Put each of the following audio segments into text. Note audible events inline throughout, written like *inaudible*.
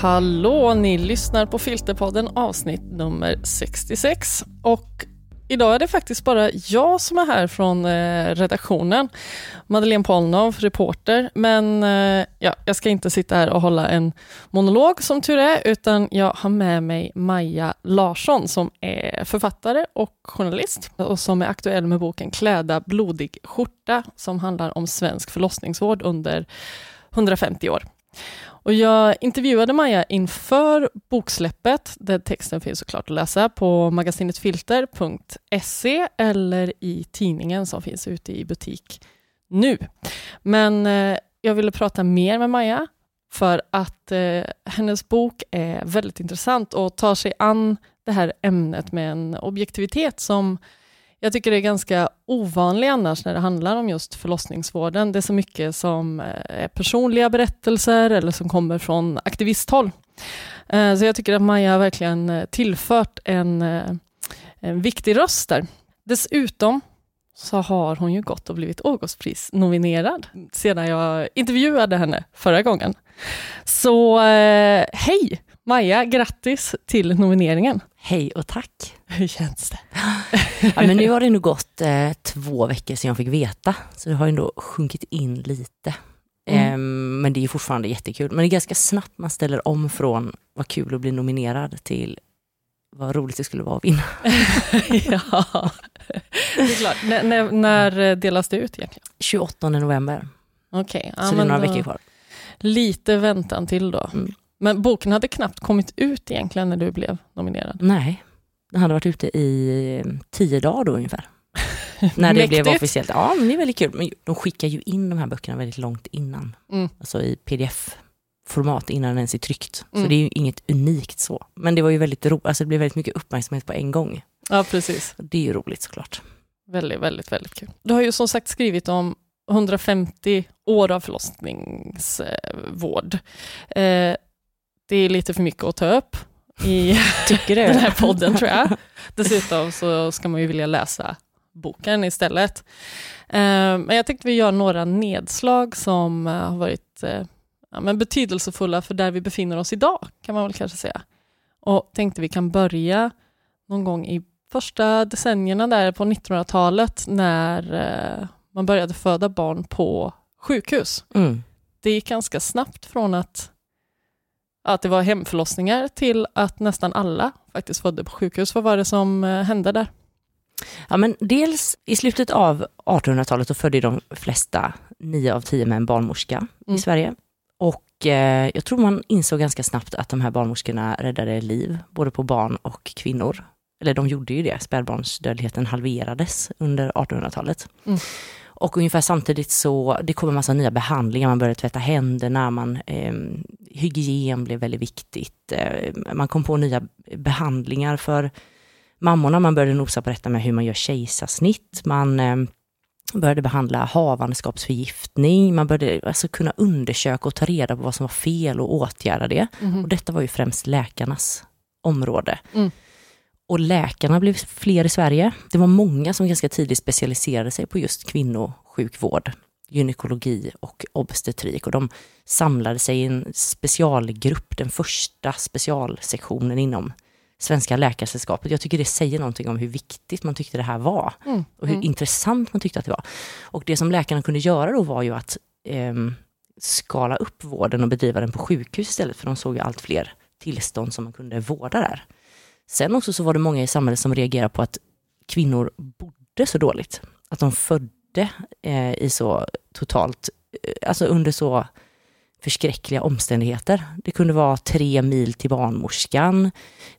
Hallå, ni lyssnar på Filterpodden avsnitt nummer 66 och idag är det faktiskt bara jag som är här från eh, redaktionen. Madeleine Polnov, reporter, men eh, ja, jag ska inte sitta här och hålla en monolog som tur är, utan jag har med mig Maja Larsson som är författare och journalist och som är aktuell med boken Kläda blodig skjorta som handlar om svensk förlossningsvård under 150 år. Och jag intervjuade Maja inför boksläppet, där texten finns såklart att läsa på magasinetfilter.se eller i tidningen som finns ute i butik nu. Men eh, jag ville prata mer med Maja för att eh, hennes bok är väldigt intressant och tar sig an det här ämnet med en objektivitet som jag tycker det är ganska ovanligt annars när det handlar om just förlossningsvården. Det är så mycket som eh, är personliga berättelser eller som kommer från aktivisthåll. Eh, så jag tycker att Maja verkligen eh, tillfört en, en viktig röst där. Dessutom så har hon ju gått och blivit Augustpris-nominerad sedan jag intervjuade henne förra gången. Så hej Maja, grattis till nomineringen. Hej och tack. Hur känns det? *laughs* ja, men nu har det nog gått eh, två veckor sedan jag fick veta, så det har ändå sjunkit in lite. Mm. Eh, men det är fortfarande jättekul. Men det är ganska snabbt man ställer om från vad kul att bli nominerad till vad roligt det skulle vara att vinna. *laughs* ja, det är klart. N när, när delas det ut egentligen? 28 november. Okej. Okay. Ja, så det är några veckor kvar. Lite väntan till då. Mm. Men boken hade knappt kommit ut egentligen när du blev nominerad. Nej, den hade varit ute i tio dagar då ungefär. *laughs* när det blev officiellt. Ja, men det är väldigt kul. Men de skickar ju in de här böckerna väldigt långt innan. Mm. Alltså i pdf-format innan den ens är tryckt. Mm. Så det är ju inget unikt så. Men det var ju väldigt roligt, alltså det blev väldigt mycket uppmärksamhet på en gång. Ja, precis. Det är ju roligt såklart. Väldigt, väldigt, väldigt kul. Du har ju som sagt skrivit om 150 år av förlossningsvård. Eh, det är lite för mycket att ta upp i *laughs* *laughs* den här podden tror jag. Dessutom så ska man ju vilja läsa boken istället. Eh, men jag tänkte vi gör några nedslag som eh, har varit eh, ja, men betydelsefulla för där vi befinner oss idag, kan man väl kanske säga. Och tänkte vi kan börja någon gång i första decennierna där på 1900-talet när man började föda barn på sjukhus. Mm. Det gick ganska snabbt från att att det var hemförlossningar till att nästan alla faktiskt födde på sjukhus. Vad var det som eh, hände där? Ja, men dels i slutet av 1800-talet så födde de flesta, nio av tio med en barnmorska mm. i Sverige. Och eh, jag tror man insåg ganska snabbt att de här barnmorskorna räddade liv, både på barn och kvinnor. Eller de gjorde ju det, spädbarnsdödligheten halverades under 1800-talet. Mm. Och ungefär samtidigt så, det kom en massa nya behandlingar, man började tvätta händerna, man, eh, hygien blev väldigt viktigt. Eh, man kom på nya behandlingar för mammorna, man började nosa på detta med hur man gör kejsarsnitt, man eh, började behandla havandeskapsförgiftning, man började alltså kunna undersöka och ta reda på vad som var fel och åtgärda det. Mm. Och detta var ju främst läkarnas område. Mm. Och läkarna blev fler i Sverige. Det var många som ganska tidigt specialiserade sig på just kvinnosjukvård, gynekologi och obstetrik. Och de samlade sig i en specialgrupp, den första specialsektionen inom Svenska Läkarsällskapet. Jag tycker det säger någonting om hur viktigt man tyckte det här var mm. och hur mm. intressant man tyckte att det var. Och det som läkarna kunde göra då var ju att eh, skala upp vården och bedriva den på sjukhus istället, för de såg ju allt fler tillstånd som man kunde vårda där. Sen också så var det många i samhället som reagerade på att kvinnor bodde så dåligt. Att de födde eh, i så totalt, eh, alltså under så förskräckliga omständigheter. Det kunde vara tre mil till barnmorskan.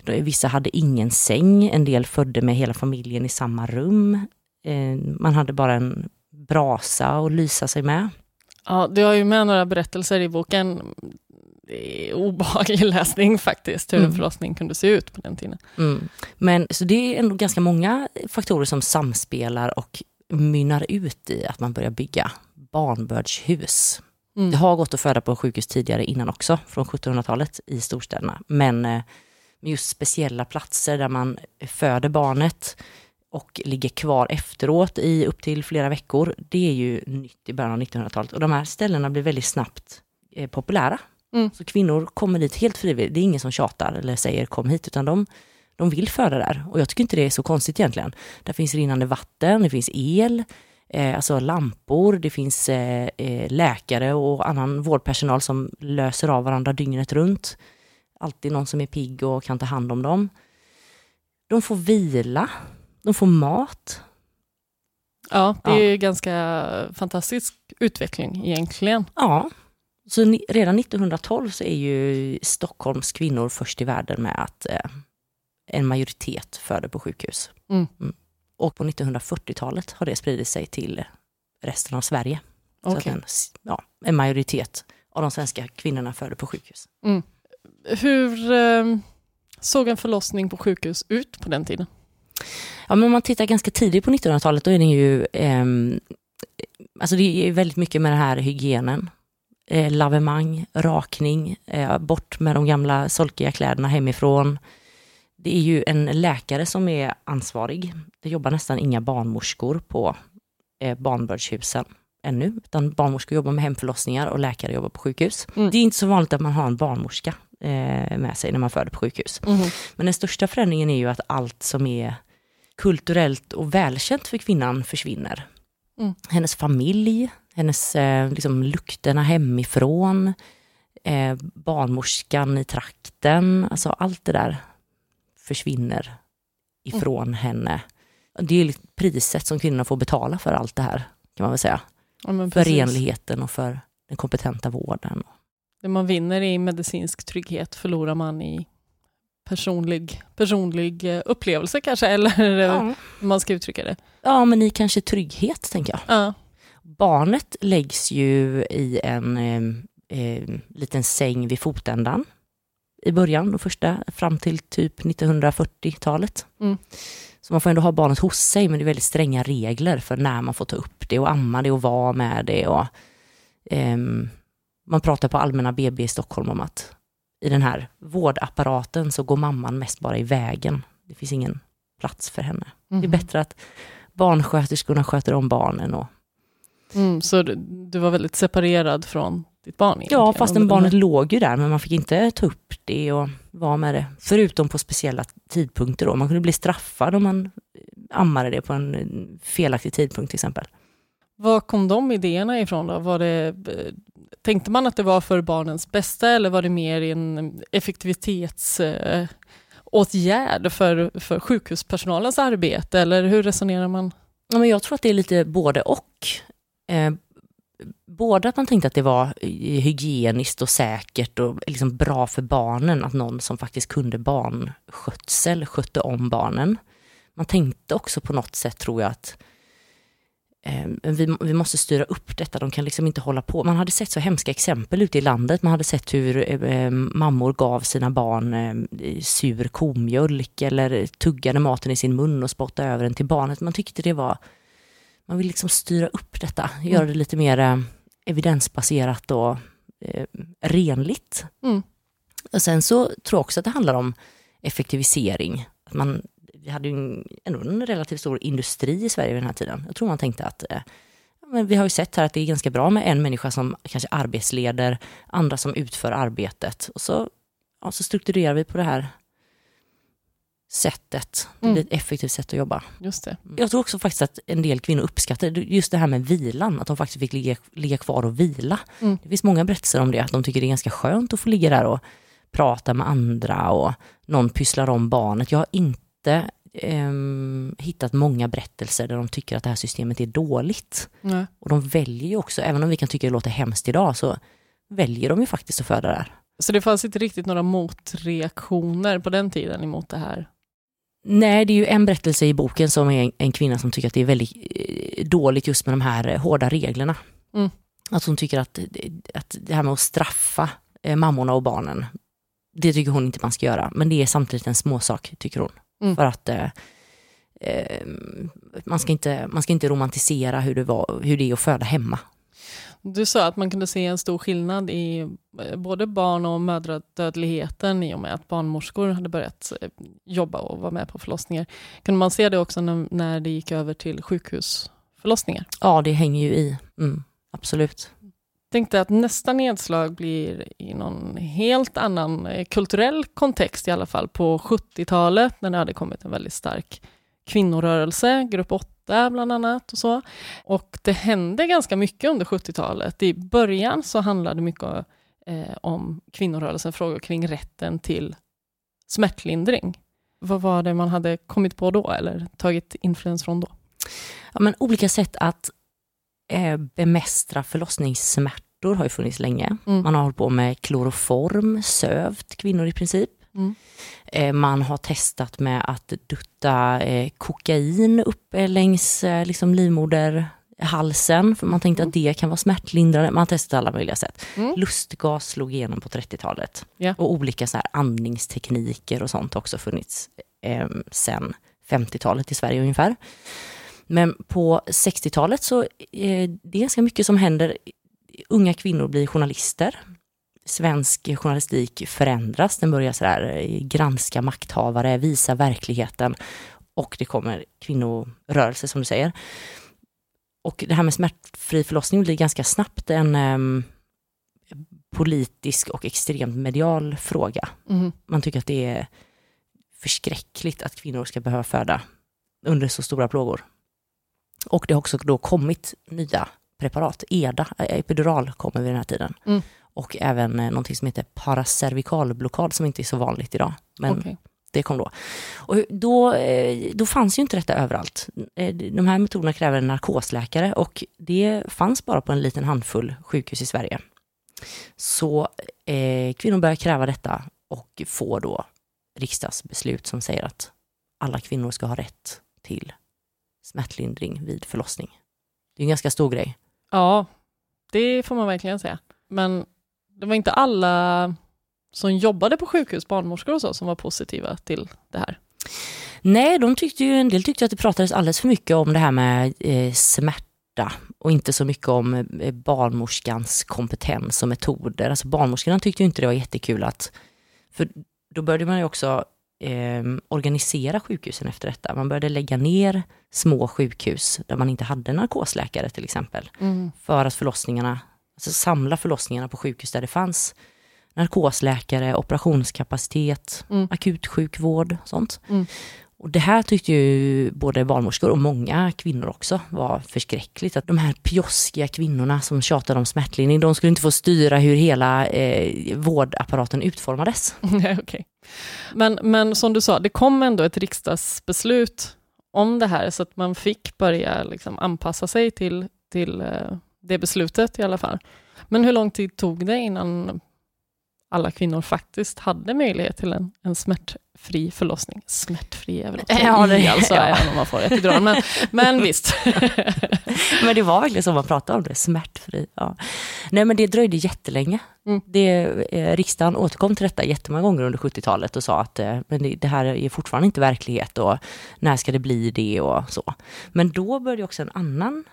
Vissa hade ingen säng, en del födde med hela familjen i samma rum. Eh, man hade bara en brasa att lysa sig med. Ja, du har ju med några berättelser i boken obehaglig *laughs* läsning faktiskt, hur mm. en förlossning kunde se ut på den tiden. Mm. Men så det är ändå ganska många faktorer som samspelar och mynnar ut i att man börjar bygga barnbördshus. Mm. Det har gått att föda på sjukhus tidigare innan också, från 1700-talet i storstäderna. Men med just speciella platser där man föder barnet och ligger kvar efteråt i upp till flera veckor, det är ju nytt i början av 1900-talet. Och de här ställena blir väldigt snabbt eh, populära Mm. Så kvinnor kommer dit helt frivilligt. Det är ingen som tjatar eller säger kom hit, utan de, de vill föda där. Och jag tycker inte det är så konstigt egentligen. Där finns rinnande vatten, det finns el, eh, alltså lampor, det finns eh, eh, läkare och annan vårdpersonal som löser av varandra dygnet runt. Alltid någon som är pigg och kan ta hand om dem. De får vila, de får mat. Ja, det är ja. ganska fantastisk utveckling egentligen. Ja, så redan 1912 så är ju Stockholms kvinnor först i världen med att eh, en majoritet föder på sjukhus. Mm. Mm. Och på 1940-talet har det spridit sig till resten av Sverige. Okay. Så en, ja, en majoritet av de svenska kvinnorna föder på sjukhus. Mm. Hur eh, såg en förlossning på sjukhus ut på den tiden? Ja, men om man tittar ganska tidigt på 1900-talet, då är det ju eh, Alltså det är väldigt mycket med den här hygienen. Eh, lavemang, rakning, eh, bort med de gamla solkiga kläderna hemifrån. Det är ju en läkare som är ansvarig. Det jobbar nästan inga barnmorskor på eh, barnbördshusen ännu, utan barnmorskor jobbar med hemförlossningar och läkare jobbar på sjukhus. Mm. Det är inte så vanligt att man har en barnmorska eh, med sig när man föder på sjukhus. Mm. Men den största förändringen är ju att allt som är kulturellt och välkänt för kvinnan försvinner. Mm. Hennes familj, hennes eh, liksom, lukterna hemifrån, eh, barnmorskan i trakten, alltså allt det där försvinner ifrån mm. henne. Det är priset som kvinnorna får betala för allt det här, kan man väl säga. Ja, för renligheten och för den kompetenta vården. Det man vinner i medicinsk trygghet förlorar man i personlig, personlig eh, upplevelse kanske, eller ja. hur man ska uttrycka det. Ja, men i kanske trygghet, tänker jag. Ja. Barnet läggs ju i en eh, eh, liten säng vid fotändan i början, de första, fram till typ 1940-talet. Mm. Så man får ändå ha barnet hos sig, men det är väldigt stränga regler för när man får ta upp det och amma det och vara med det. Och, eh, man pratar på allmänna BB i Stockholm om att i den här vårdapparaten så går mamman mest bara i vägen. Det finns ingen plats för henne. Mm. Det är mhm. bättre att barnsköterskorna sköter om barnen. Och... Mm, så du, var väldigt separerad från ditt barn? Ja, fastän barnet låg ju där, men man fick inte ta upp det och vara med det. Förutom på speciella tidpunkter då. Man kunde bli straffad om man ammade det på en felaktig tidpunkt till exempel. Var kom de idéerna ifrån då? Var det, eh, tänkte man att det var för barnens bästa eller var det mer en effektivitetsåtgärd för, för sjukhuspersonalens arbete? Eller hur resonerar man? Ja, men jag tror att det är lite både och. Eh, både att man tänkte att det var hygieniskt och säkert och liksom bra för barnen att någon som faktiskt kunde barnskötsel skötte om barnen. Man tänkte också på något sätt, tror jag, att eh, vi, vi, måste styra upp detta. De kan liksom inte hålla på. Man hade sett så hemska exempel ute i landet. Man hade sett hur eh, mammor gav sina barn eh, sur komjölk eller tuggade maten i sin mun och spottade över den till barnet. Man tyckte det var man vill liksom styra upp detta, mm. göra det lite mer eh, evidensbaserat och eh, renligt. Mm. Och sen så tror jag också att det handlar om effektivisering. Att man, vi hade ju en, ändå en relativt stor industri i Sverige vid den här tiden. Jag tror man tänkte att eh, men vi har ju sett här att det är ganska bra med en människa som kanske arbetsleder, andra som utför arbetet. Och så, ja, så strukturerar vi på det här sättet. Det blir mm. ett effektivt sätt att jobba. Just det. Jag tror också faktiskt att en del kvinnor uppskattar just det här med vilan, att de faktiskt fick ligga, ligga kvar och vila. Mm. Det finns många berättelser om det, att de tycker det är ganska skönt att få ligga där och prata med andra och någon pysslar om barnet. Jag har inte eh, hittat många berättelser där de tycker att det här systemet är dåligt. Mm. Och de väljer ju också, även om vi kan tycka det låter hemskt idag, så väljer de ju faktiskt att föda där. Så det fanns inte riktigt några motreaktioner på den tiden emot det här? Nej, det är ju en berättelse i boken som är en, kvinna som tycker att det är väldigt eh, dåligt just med de här eh, hårda reglerna. Mm. Att hon tycker att, att det här med att straffa eh, mammorna och barnen, det tycker hon inte man ska göra. Men det är samtidigt en småsak, tycker hon. Mm. För att eh, man, ska inte, man ska inte romantisera hur det, var, hur det är att föda hemma. Du sa att man kunde se en stor skillnad i eh, både barn och mödradödligheten i och med att barnmorskor hade börjat eh, jobba och vara med på förlossningar. Kunde man se det också när, det gick över till sjukhusförlossningar? Ja, det hänger ju i. Mm, absolut tänkte att nästa nedslag blir i någon helt annan eh, kulturell kontext i alla fall, på 70-talet när det hade kommit en väldigt stark kvinnorörelse, grupp 8 bland annat och så. Och det hände ganska mycket under 70-talet. I början så handlade det mycket eh, om kvinnorörelsen, frågor kring rätten till smärtlindring. Vad var det man hade kommit på då eller tagit influens från då? Ja, men olika sätt att eh, bemästra förlossningssmärtor har ju funnits länge. Mm. Man har hållit på med kloroform, sövt kvinnor i princip. Mm. Eh, man har testat med att dutta eh, kokain upp längs eh, liksom livmoderhalsen, för man tänkte mm. att det kan vara smärtlindrande. Man har testat alla möjliga sätt. Mm. Lustgas slog igenom på 30-talet. Yeah. Och olika så här andningstekniker och sånt har också funnits sen 50-talet i Sverige ungefär. Men på 60-talet så är det ganska mycket som händer. Unga kvinnor blir journalister. Svensk journalistik förändras, den börjar så där, eh, granska makthavare, visa verkligheten och det kommer kvinnorörelse som du säger. Och det här med smärtfri förlossning blir ganska snabbt en um, politisk och extremt medial fråga. Mm. Man tycker att det är förskräckligt att kvinnor ska behöva föda under så stora plågor. Och det har också då kommit nya preparat, EDA, epidural kommer vid den här tiden. Mm. Och även någonting som heter paracervikalblockad som inte är så vanligt idag. Men okay. det kom då. Och då, då fanns ju inte detta överallt. De här metoderna kräver en narkosläkare och det fanns bara på en liten handfull sjukhus i Sverige. Så eh, kvinnor börjar kräva detta och får då riksdagsbeslut som säger att alla kvinnor ska ha rätt till smärtlindring vid förlossning. Det är en ganska stor grej. Ja, det får man verkligen säga. Men det var inte alla som jobbade på sjukhus, barnmorskor och så, som var positiva till det här. Nej, de tyckte ju, en del tyckte att det pratades alldeles för mycket om det här med eh, smärta och inte så mycket om eh, barnmorskans kompetens och metoder. Alltså barnmorskorna tyckte ju inte det var jättekul att, för då började man ju också eh, organisera sjukhusen efter detta. Man började lägga ner små sjukhus där man inte hade narkosläkare till exempel. Mm. För att förlossningarna, alltså samla förlossningarna på sjukhus där det fanns narkosläkare, operationskapacitet, mm. akutsjukvård, sånt. Mm. Och det här tyckte ju både barnmorskor och många kvinnor också var förskräckligt. Att de här pjoskiga kvinnorna som tjatade om smärtlindring, de skulle inte få styra hur hela eh, vårdapparaten utformades. *laughs* okay. men, men som du sa, det kom ändå ett riksdagsbeslut om det här, så att man fick börja liksom anpassa sig till, till eh, det beslutet i alla fall. Men hur lång tid tog det innan alla kvinnor faktiskt hade möjlighet till en, en smärtfri förlossning. Smärtfri är väl *laughs* att ja, det, alltså, ja. om man får epidural, men, men *laughs* visst. *laughs* men det var verkligen så man pratade om det, smärtfri. Ja. Nej men det dröjde jättelänge. Mm. Det, eh, riksdagen återkom till detta jättemånga gånger under 70-talet och sa att eh, men det, det, här är fortfarande inte verklighet och när ska det bli det och så. Men då började också en annan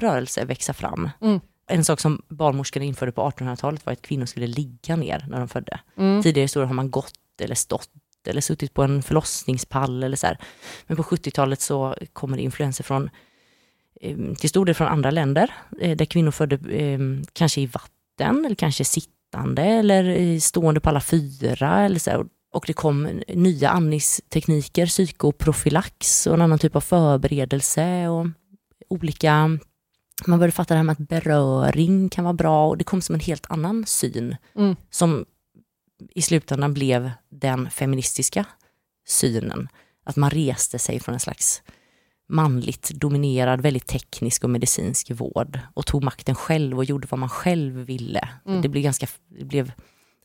rörelse växa fram. Mm en sak som barnmorskorna införde på 1800-talet var att kvinnor skulle ligga ner när de födde. Mm. Tidigare historier har man gått eller stått eller suttit på en förlossningspall eller så här. Men på 70-talet så kommer det influenser från, eh, till stor del från andra länder, eh, där kvinnor födde eh, kanske i vatten eller kanske sittande eller stående på alla fyra eller så här. Och det kom nya andningstekniker, psykoprofylax och en annan typ av förberedelse och olika man började fatta det här med att beröring kan vara bra och det kom som en helt annan syn mm. som i slutändan blev den feministiska synen. Att man reste sig från en slags manligt dominerad, väldigt teknisk och medicinsk vård och tog makten själv och gjorde vad man själv ville. Mm. Det, blev ganska, det blev,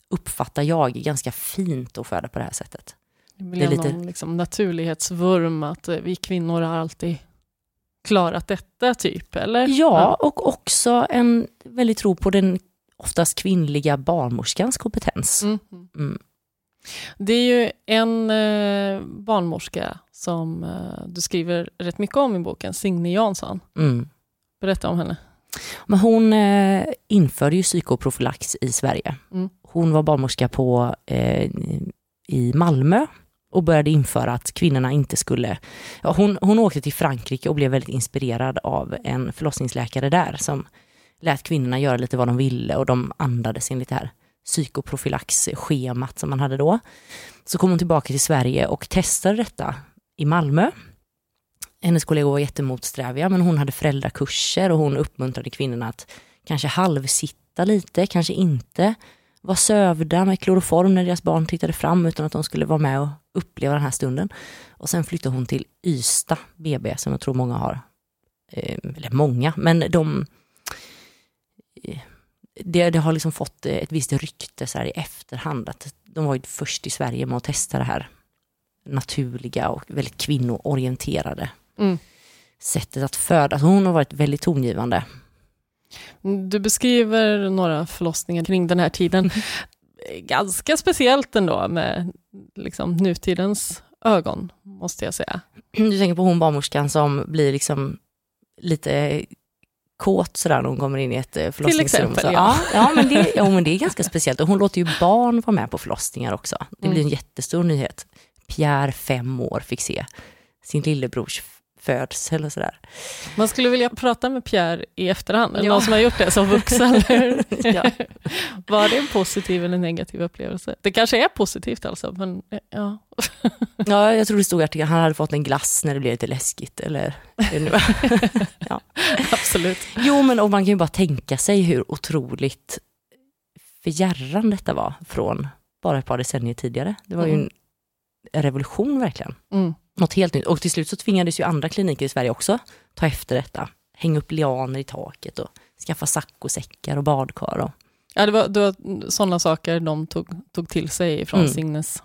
uppfattar jag, ganska fint att föda på det här sättet. Det blev det lite... någon liksom naturlighetsvurm att eh, vi kvinnor har alltid klarat detta, typ? Eller? Ja, och också en väldigt tro på den oftast kvinnliga barnmorskans kompetens. Mm. Mm. Det är ju en eh, barnmorska som eh, du skriver rätt mycket om i boken, Signe Jansson. Mm. Berätta om henne. Men hon eh, införde ju psykoprofylax i Sverige. Mm. Hon var barnmorska på, eh, i Malmö och började införa att kvinnorna inte skulle... Ja, hon, hon åkte till Frankrike och blev väldigt inspirerad av en förlossningsläkare där som lät kvinnorna göra lite vad de ville och de andades enligt det här psykoprofylaxschemat som man hade då. Så kom hon tillbaka till Sverige och testade detta i Malmö. Hennes kollegor var jättemotsträviga men hon hade föräldrakurser och hon uppmuntrade kvinnorna att kanske halvsitta lite, kanske inte vara sövda med kloroform när deras barn tittade fram utan att de skulle vara med och uppleva den här stunden. Och sen flyttade hon till Ystad BB som jag tror många har, eh, eller många, men de det, det har liksom fått ett visst rykte så här i efterhand att de var ju först i Sverige med att testa det här naturliga och väldigt kvinnoorienterade mm. sättet att föda. Alltså hon har varit väldigt tongivande. Du beskriver några förlossningar kring den här tiden. *laughs* Ganska speciellt ändå med liksom, nutidens ögon, måste jag säga. Du tänker på hon barnmorskan som blir liksom lite kåt sådär när hon kommer in i ett eh, förlossningsrum. Till exempel, ja. ja, men det, ja, men det är ganska speciellt. Och hon låter ju barn vara med på förlossningar också. Det blir en mm. jättestor nyhet. Pierre, fem år, fick se sin lillebrors födsel och sådär. Man skulle vilja prata med Pierre i efterhand, eller ja. någon som har gjort det som vuxen. *laughs* ja. *laughs* Var det en positiv eller negativ upplevelse? Det kanske är positivt alltså, men ja. *laughs* ja, jag tror det stod att han hade fått en glass när det blev lite läskigt. Eller, ja. Absolut. Jo, men och man kan ju bara tänka sig hur otroligt fjärran detta var från bara ett par decennier tidigare. Det var mm. ju en revolution verkligen. Mm något helt nytt. Och till slut så tvingades ju andra kliniker i Sverige också ta efter detta. Hänga upp lianer i taket och skaffa saccosäckar och badkar. Och... Ja, det var, det var sådana saker de tog, tog till sig från mm. Signes.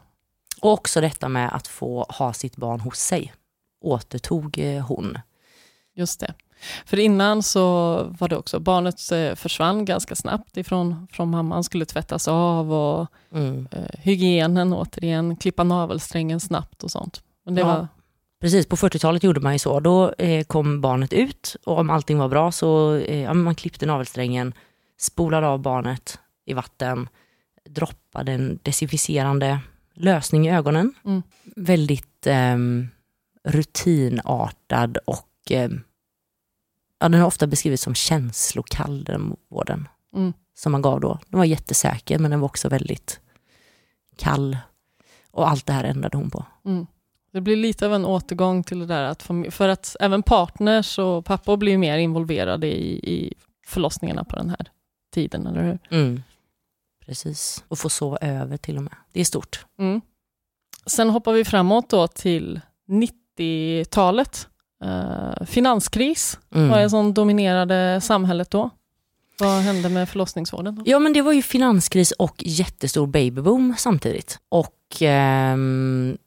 Och också detta med att få ha sitt barn hos sig, återtog eh, hon. Just det. För innan så var det också, barnet eh, försvann ganska snabbt ifrån från mamman, skulle tvättas av och mm. eh, hygienen återigen, klippa navelsträngen snabbt och sånt. Ja. var... Precis, på 40-talet gjorde man ju så. Då eh, kom barnet ut och om allting var bra så eh, ja, man klippte navelsträngen, spolade av barnet i vatten, droppade en desinficerande lösning i ögonen. Mm. Väldigt eh, rutinartad och eh, ja, den har ofta beskrivits som känslokall, den vården mm. som man gav då. Den var jättesäker men den var också väldigt kall. Och allt det här ändrade hon på. Mm. Det blir lite av en återgång till det där att, för att även partners och pappor blir mer involverade i, i förlossningarna på den här tiden, eller hur? Mm. Precis, och få sova över till och med. Det är stort. Mm. Sen hoppar vi framåt då till 90-talet. Uh, eh, finanskris mm. var det som dominerade samhället då. Vad hände med förlossningsvården? Då? Ja, men det var ju finanskris och jättestor babyboom samtidigt. Och um,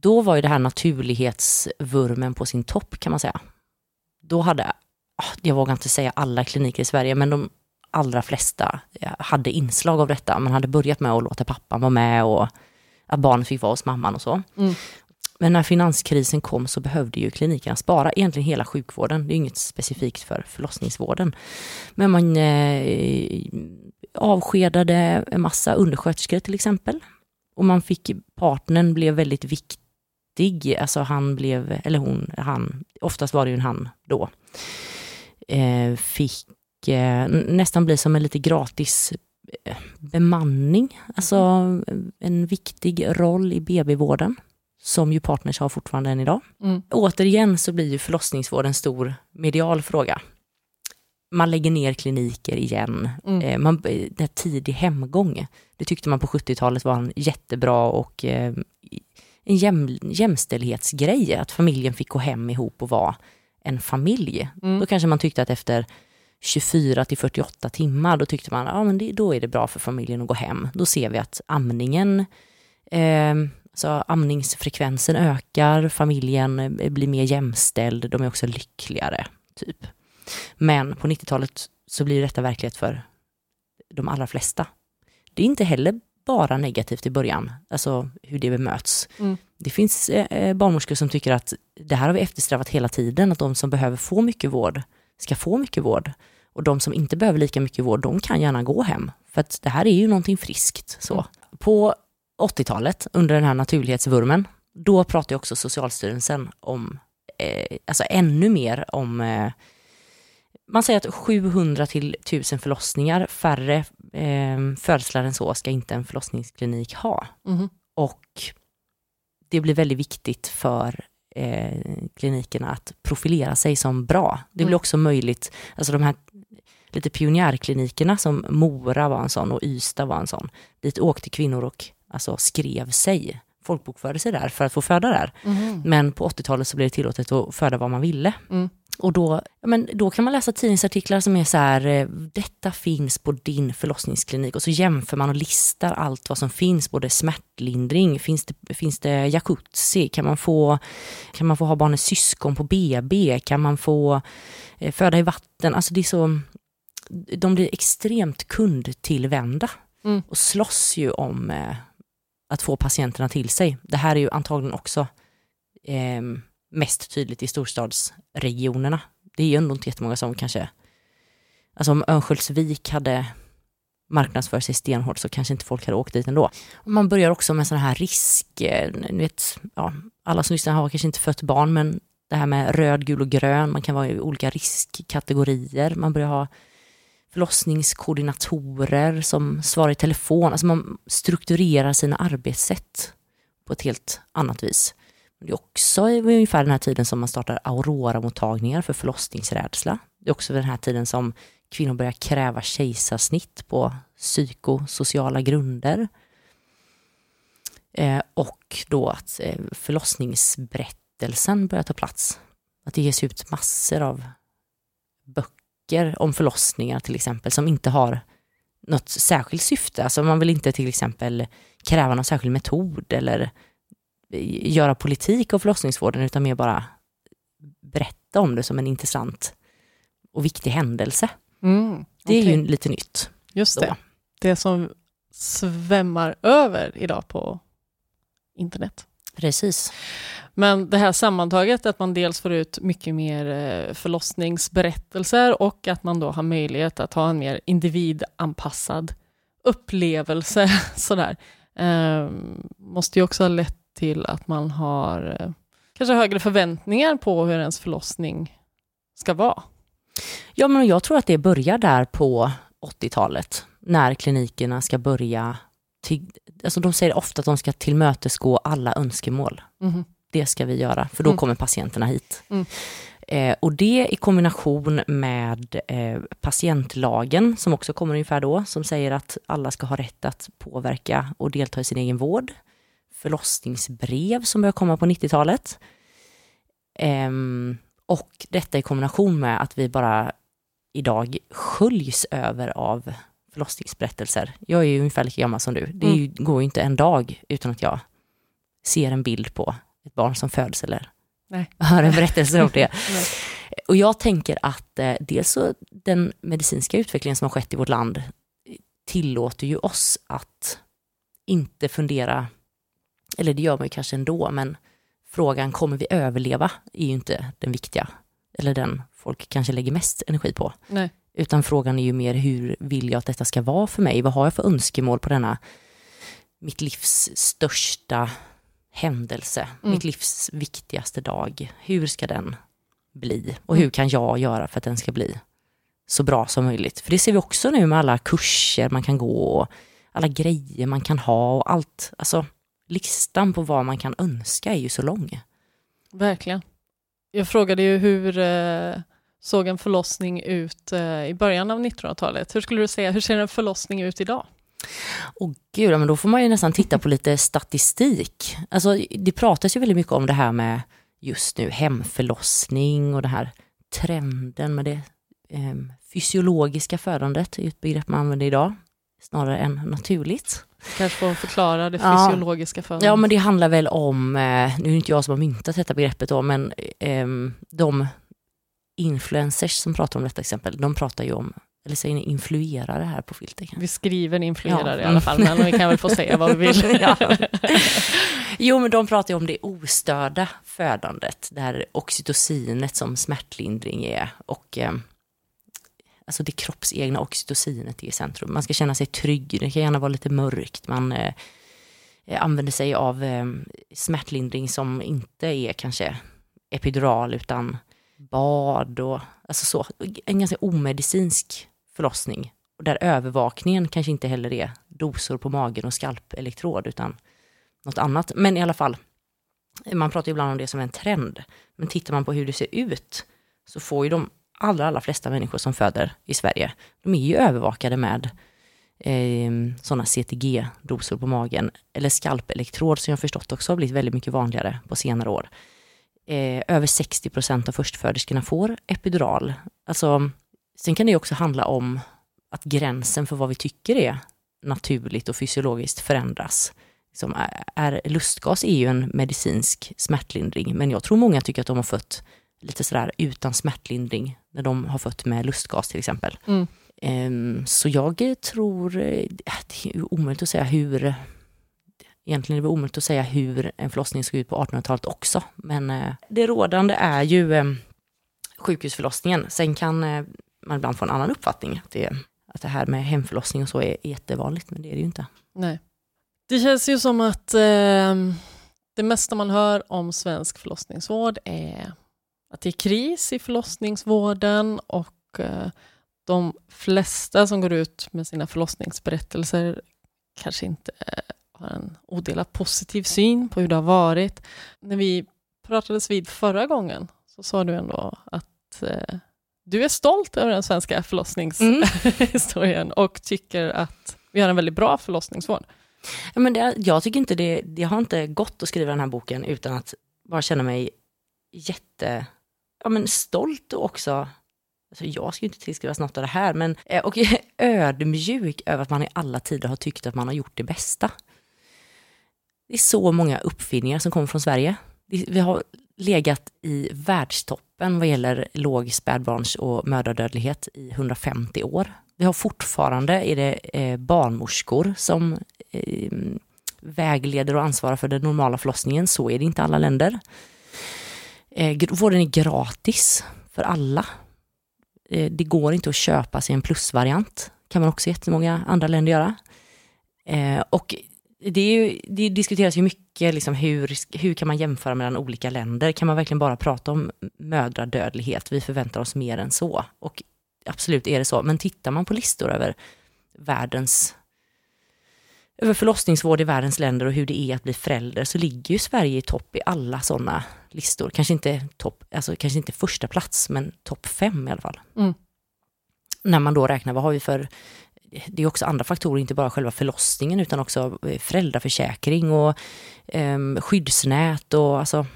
då var ju det här naturlighetsvurmen på sin topp kan man säga. Då hade, ah, jag vågar inte säga alla kliniker i Sverige, men de allra flesta hade inslag av detta. Man hade börjat med att låta pappan vara med och att barnet fick vara hos mamman och så. Mm. Men när finanskrisen kom så behövde ju klinikerna spara, egentligen hela sjukvården. Det är inget specifikt för förlossningsvården. Men man eh, avskedade en massa undersköterskor till exempel. Och man fick, partnern blev väldigt viktig, alltså han blev, eller hon, han, oftast var det ju en han då, eh, fick eh, nästan bli som en lite gratis eh, bemanning, alltså en viktig roll i BB-vården som ju partners har fortfarande än idag. Mm. Återigen så blir ju förlossningsvård en stor medial fråga man lägger ner kliniker igen. Mm. Eh, man, det tidig hemgång, det tyckte man på 70-talet var en jättebra och eh, en jäm, jämställdhetsgrej, att familjen fick gå hem ihop och vara en familj. Mm. Då kanske man tyckte att efter 24 till 48 timmar, då tyckte man att ja, då är det bra för familjen att gå hem. Då ser vi att amningen, eh, alltså amningsfrekvensen ökar, familjen eh, blir mer jämställd, de är också lyckligare. typ. Men på 90-talet så blir detta verklighet för de allra flesta. Det är inte heller bara negativt i början, alltså hur det bemöts. Mm. Det finns eh, barnmorskor som tycker att det här har vi eftersträvat hela tiden, att de som behöver få mycket vård ska få mycket vård. Och de som inte behöver lika mycket vård, de kan gärna gå hem. För att det här är ju någonting friskt. Så. Mm. På 80-talet, under den här naturlighetsvurmen, då pratade också Socialstyrelsen om, eh, alltså ännu mer om eh, man säger att 700 till 1000 förlossningar, färre eh, födslar än så ska inte en förlossningsklinik ha. Mhm. Och det blir väldigt viktigt för eh, klinikerna att profilera sig som bra. Det blir Mm. också möjligt, alltså de här lite pionjärklinikerna som Mora var en sån och Ystad var en sån. Dit åkte kvinnor och alltså, skrev sig, folkbokförde sig där för att få föda där. Mhm. Men på 80-talet så blev det tillåtet att föda vad man ville. Mm. Och då, men då kan man läsa tidningsartiklar som är så här, eh, detta finns på din förlossningsklinik och så jämför man och listar allt vad som finns, både smärtlindring, finns det, finns det jacuzzi, kan man, få, kan man få ha barnets syskon på BB, kan man få eh, föda i vatten, alltså det är så, de blir extremt kundtillvända Mm. och slåss ju om eh, att få patienterna till sig. Det här är ju antagligen också eh, mest tydligt i storstadsregionerna. Det är ju ändå inte jättemånga som kanske, alltså om Örnsköldsvik hade marknadsför sig stenhårt så kanske inte folk hade åkt dit ändå. Man börjar också med sådana här risk, eh, ni vet, ja, alla som lyssnar har kanske inte fött barn men det här med röd, gul och grön, man kan vara i olika riskkategorier, man börjar ha förlossningskoordinatorer som svarar i telefon, alltså man strukturerar sina arbetssätt på ett helt annat vis. Det är också ungefär den här tiden som man startar Aurora-mottagningar för förlossningsrädsla. Det är också den här tiden som kvinnor börjar kräva kejsarsnitt på psykosociala grunder. Eh, och då att eh, förlossningsberättelsen börjar ta plats. Att det ges ut massor av böcker om förlossningar till exempel som inte har något särskilt syfte. Alltså man vill inte till exempel kräva någon särskild metod eller göra politik av förlossningsvården utan mer bara berätta om det som en intressant och viktig händelse. Mm. Det är ju lite nytt. Just då. det. Det som svämmar över idag på internet. Precis. Men det här sammantaget, att man dels får ut mycket mer eh, förlossningsberättelser och att man då har möjlighet att ha en mer individanpassad upplevelse. *laughs* Sådär. Eh, måste ju också ha lett till att man har eh, kanske högre förväntningar på hur ens förlossning ska vara. Ja, men jag tror att det börjar där på 80-talet när klinikerna ska börja till, alltså de säger ofta att de ska tillmötesgå alla önskemål. Mhm. Det ska vi göra, för då Mm. kommer patienterna hit. Mm. Eh, och det i kombination med eh, patientlagen som också kommer ungefär då, som säger att alla ska ha rätt att påverka och delta i sin egen vård. Förlossningsbrev som börjar komma på 90-talet. Ehm, och detta i kombination med att vi bara idag sköljs över av förlossningsberättelser. Jag är ju ungefär lika gammal som du. Det är ju, går ju inte en dag utan att jag ser en bild på ett barn som föds eller Nej. *laughs* hör en berättelse om det. *laughs* Och jag tänker att eh, dels så den medicinska utvecklingen som har skett i vårt land tillåter ju oss att inte fundera, eller det gör man ju kanske ändå, men frågan kommer vi överleva är ju inte den viktiga, eller den folk kanske lägger mest energi på. Nej. Utan frågan är ju mer hur vill jag att detta ska vara för mig? Vad har jag för önskemål på denna mitt livs största händelse, Mm. mitt livs viktigaste dag? Hur ska den bli? Och hur kan jag göra för att den ska bli så bra som möjligt? För det ser vi också nu med alla kurser man kan gå och alla grejer man kan ha och allt. Alltså listan på vad man kan önska är ju så lång. Verkligen. Jag frågade ju hur eh, såg en förlossning ut eh, i början av 1900-talet? Hur skulle du säga, hur ser en förlossning ut idag? Och gud, ja, men då får man ju nästan titta på lite statistik. Alltså, det pratas ju väldigt mycket om det här med just nu hemförlossning och det här trenden med det eh, fysiologiska födandet, är ett begrepp man använder idag, snarare än naturligt. Kanske får förklara det Ja. fysiologiska för Ja, men det handlar väl om, eh, nu är det inte jag som har myntat detta begreppet då, men ehm, de influencers som pratar om detta exempel, de pratar ju om, eller säger ni influerare här på filter? Vi skriver influerar Ja. i alla fall, men vi kan väl få säga vad vi vill. *laughs* Ja. *laughs* Jo, men de pratar ju om det ostörda födandet, där oxytocinet som smärtlindring är och eh, alltså det kroppsegna oxytocinet är i centrum. Man ska känna sig trygg, det kan gärna vara lite mörkt, man eh, eh, använder sig av eh, smärtlindring som inte är kanske epidural utan bad och alltså så. En ganska omedicinsk förlossning. Och där övervakningen kanske inte heller är dosor på magen och skalpelektrod utan något annat. Men i alla fall, man pratar ibland om det som en trend. Men tittar man på hur det ser ut så får ju de allra, allra flesta människor som föder i Sverige, de är ju övervakade med eh, sådana CTG-dosor på magen, eller skalpelektrod som jag förstått också har blivit väldigt mycket vanligare på senare år. Eh, över 60 procent av förstföderskorna får epidural. Alltså, sen kan det också handla om att gränsen för vad vi tycker är naturligt och fysiologiskt förändras. Som är, är, lustgas är ju en medicinsk smärtlindring, men jag tror många tycker att de har fött lite sådär utan smärtlindring när de har fött med lustgas till exempel. Mm. Um, så jag tror, äh, det är omöjligt att säga hur, egentligen är det omöjligt att säga hur en förlossning såg ut på 1800-talet också, men uh, det rådande är ju um, sjukhusförlossningen. Sen kan uh, man ibland få en annan uppfattning, att det, att det här med hemförlossning och så är jättevanligt, men det är det ju inte. Nej. Det känns ju som att eh, det mesta man hör om svensk förlossningsvård är att det är kris i förlossningsvården och eh, de flesta som går ut med sina förlossningsberättelser kanske inte eh, har en odelat positiv syn på hur det har varit. När vi pratades vid förra gången så sa du ändå att eh, du är stolt över den svenska förlossningshistorien mm. och tycker att vi har en väldigt bra förlossningsvård. Ja, men det, jag tycker inte det, det har inte gått att skriva den här boken utan att bara känna mig jätte ja, men stolt och också Alltså jag ska ju inte tillskrivas något av det här, men eh, och *laughs* ödmjuk över att man i alla tider har tyckt att man har gjort det bästa. Det är så många uppfinningar som kommer från Sverige. Vi har legat i världstoppen vad gäller låg spädbarns och mödradödlighet i 150 år. Vi har fortfarande är det eh, barnmorskor som eh, vägleder och ansvarar för den normala förlossningen. Så är det inte i alla länder. Eh, vården är gratis för alla. Eh, det går inte att köpa sig en plusvariant. kan man också i jättemånga andra länder göra. Eh, och det, ju, det, diskuteras ju mycket liksom hur, hur kan man jämföra mellan olika länder? Kan man verkligen bara prata om mödradödlighet? Vi förväntar oss mer än så. Och absolut är det så, men tittar man på listor över världens över förlossningsvård i världens länder och hur det är att bli förälder så ligger ju Sverige i topp i alla sådana listor. Kanske inte, topp, alltså kanske inte första plats men topp fem i alla fall. Mm. När man då räknar, vad har vi för det är också andra faktorer, inte bara själva förlossningen utan också eh, föräldraförsäkring och eh, skyddsnät och alltså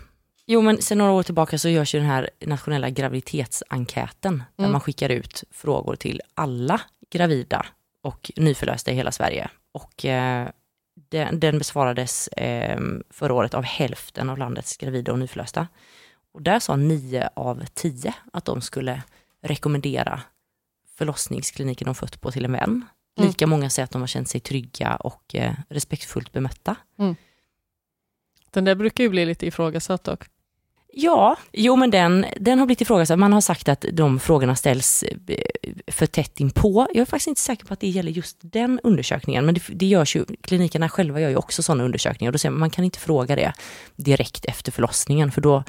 Jo men sen några år tillbaka så görs ju den här nationella graviditetsenkäten mm. där man skickar ut frågor till alla gravida och nyförlösta i hela Sverige. Och eh, den, den, besvarades eh, förra året av hälften av landets gravida och nyförlösta. Och där sa nio av tio att de skulle rekommendera förlossningskliniken de fött på till en vän. Mm. Lika många säger att de har känt sig trygga och eh, respektfullt bemötta. Mm. Den där brukar ju bli lite ifrågasatt dock. Ja, jo men den, den har blivit ifrågasatt. Man har sagt att de frågorna ställs eh, för tätt inpå. Jag är faktiskt inte säker på att det gäller just den undersökningen, men det, det görs ju, klinikerna själva gör ju också sådana undersökningar och då säger man, man kan inte fråga det direkt efter förlossningen för då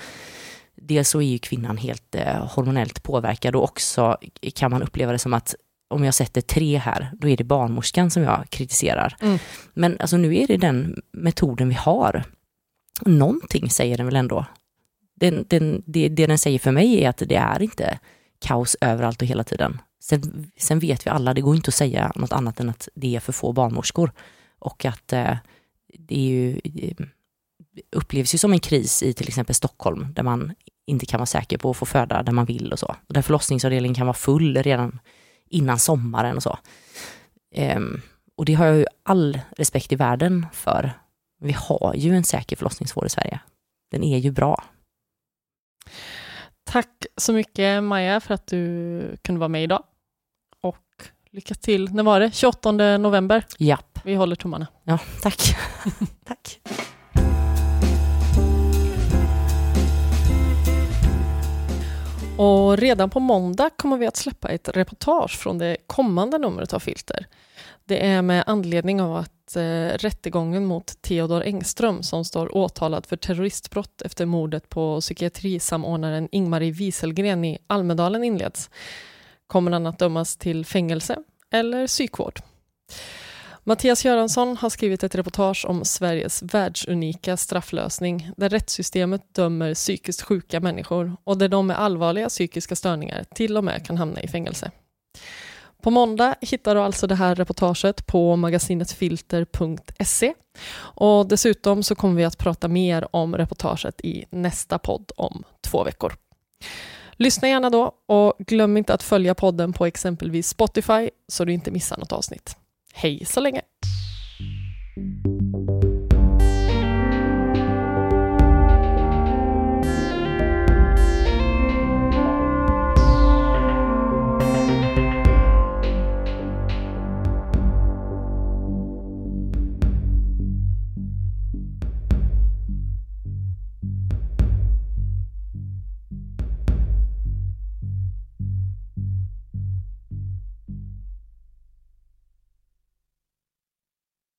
dels så är ju kvinnan helt eh, hormonellt påverkad och också kan man uppleva det som att om jag sätter tre här, då är det barnmorskan som jag kritiserar. Mm. Men alltså nu är det den metoden vi har. Någonting säger den väl ändå den, den, det, det den säger för mig är att det är inte kaos överallt och hela tiden. Sen, sen vet vi alla, det går inte att säga något annat än att det är för få barnmorskor. Och att eh, det är ju, eh, upplevs ju som en kris i till exempel Stockholm, där man inte kan vara säker på att få föda där man vill och så. Och där förlossningsavdelningen kan vara full redan innan sommaren och så. Um, och det har jag ju all respekt i världen för. Vi har ju en säker förlossningsvård i Sverige. Den är ju bra. Tack så mycket Maja för att du kunde vara med idag. Och lycka till. När var det? 28 november? Japp. Vi håller tummarna. Ja, tack. *laughs* tack. Och redan på måndag kommer vi att släppa ett reportage från det kommande numret av Filter. Det är med anledning av att att eh, rättegången mot Theodor Engström som står åtalad för terroristbrott efter mordet på psykiatrisamordnaren Ingmarie Wieselgren i Almedalen inleds. Kommer han att dömas till fängelse eller psykvård? Mattias Göransson har skrivit ett reportage om Sveriges världsunika strafflösning där rättssystemet dömer psykiskt sjuka människor och där de med allvarliga psykiska störningar till och med kan hamna i fängelse. På måndag hittar du alltså det här reportaget på magasinetfilter.se och dessutom så kommer vi att prata mer om reportaget i nästa podd om två veckor. Lyssna gärna då och glöm inte att följa podden på exempelvis Spotify så du inte missar något avsnitt. Hej så länge!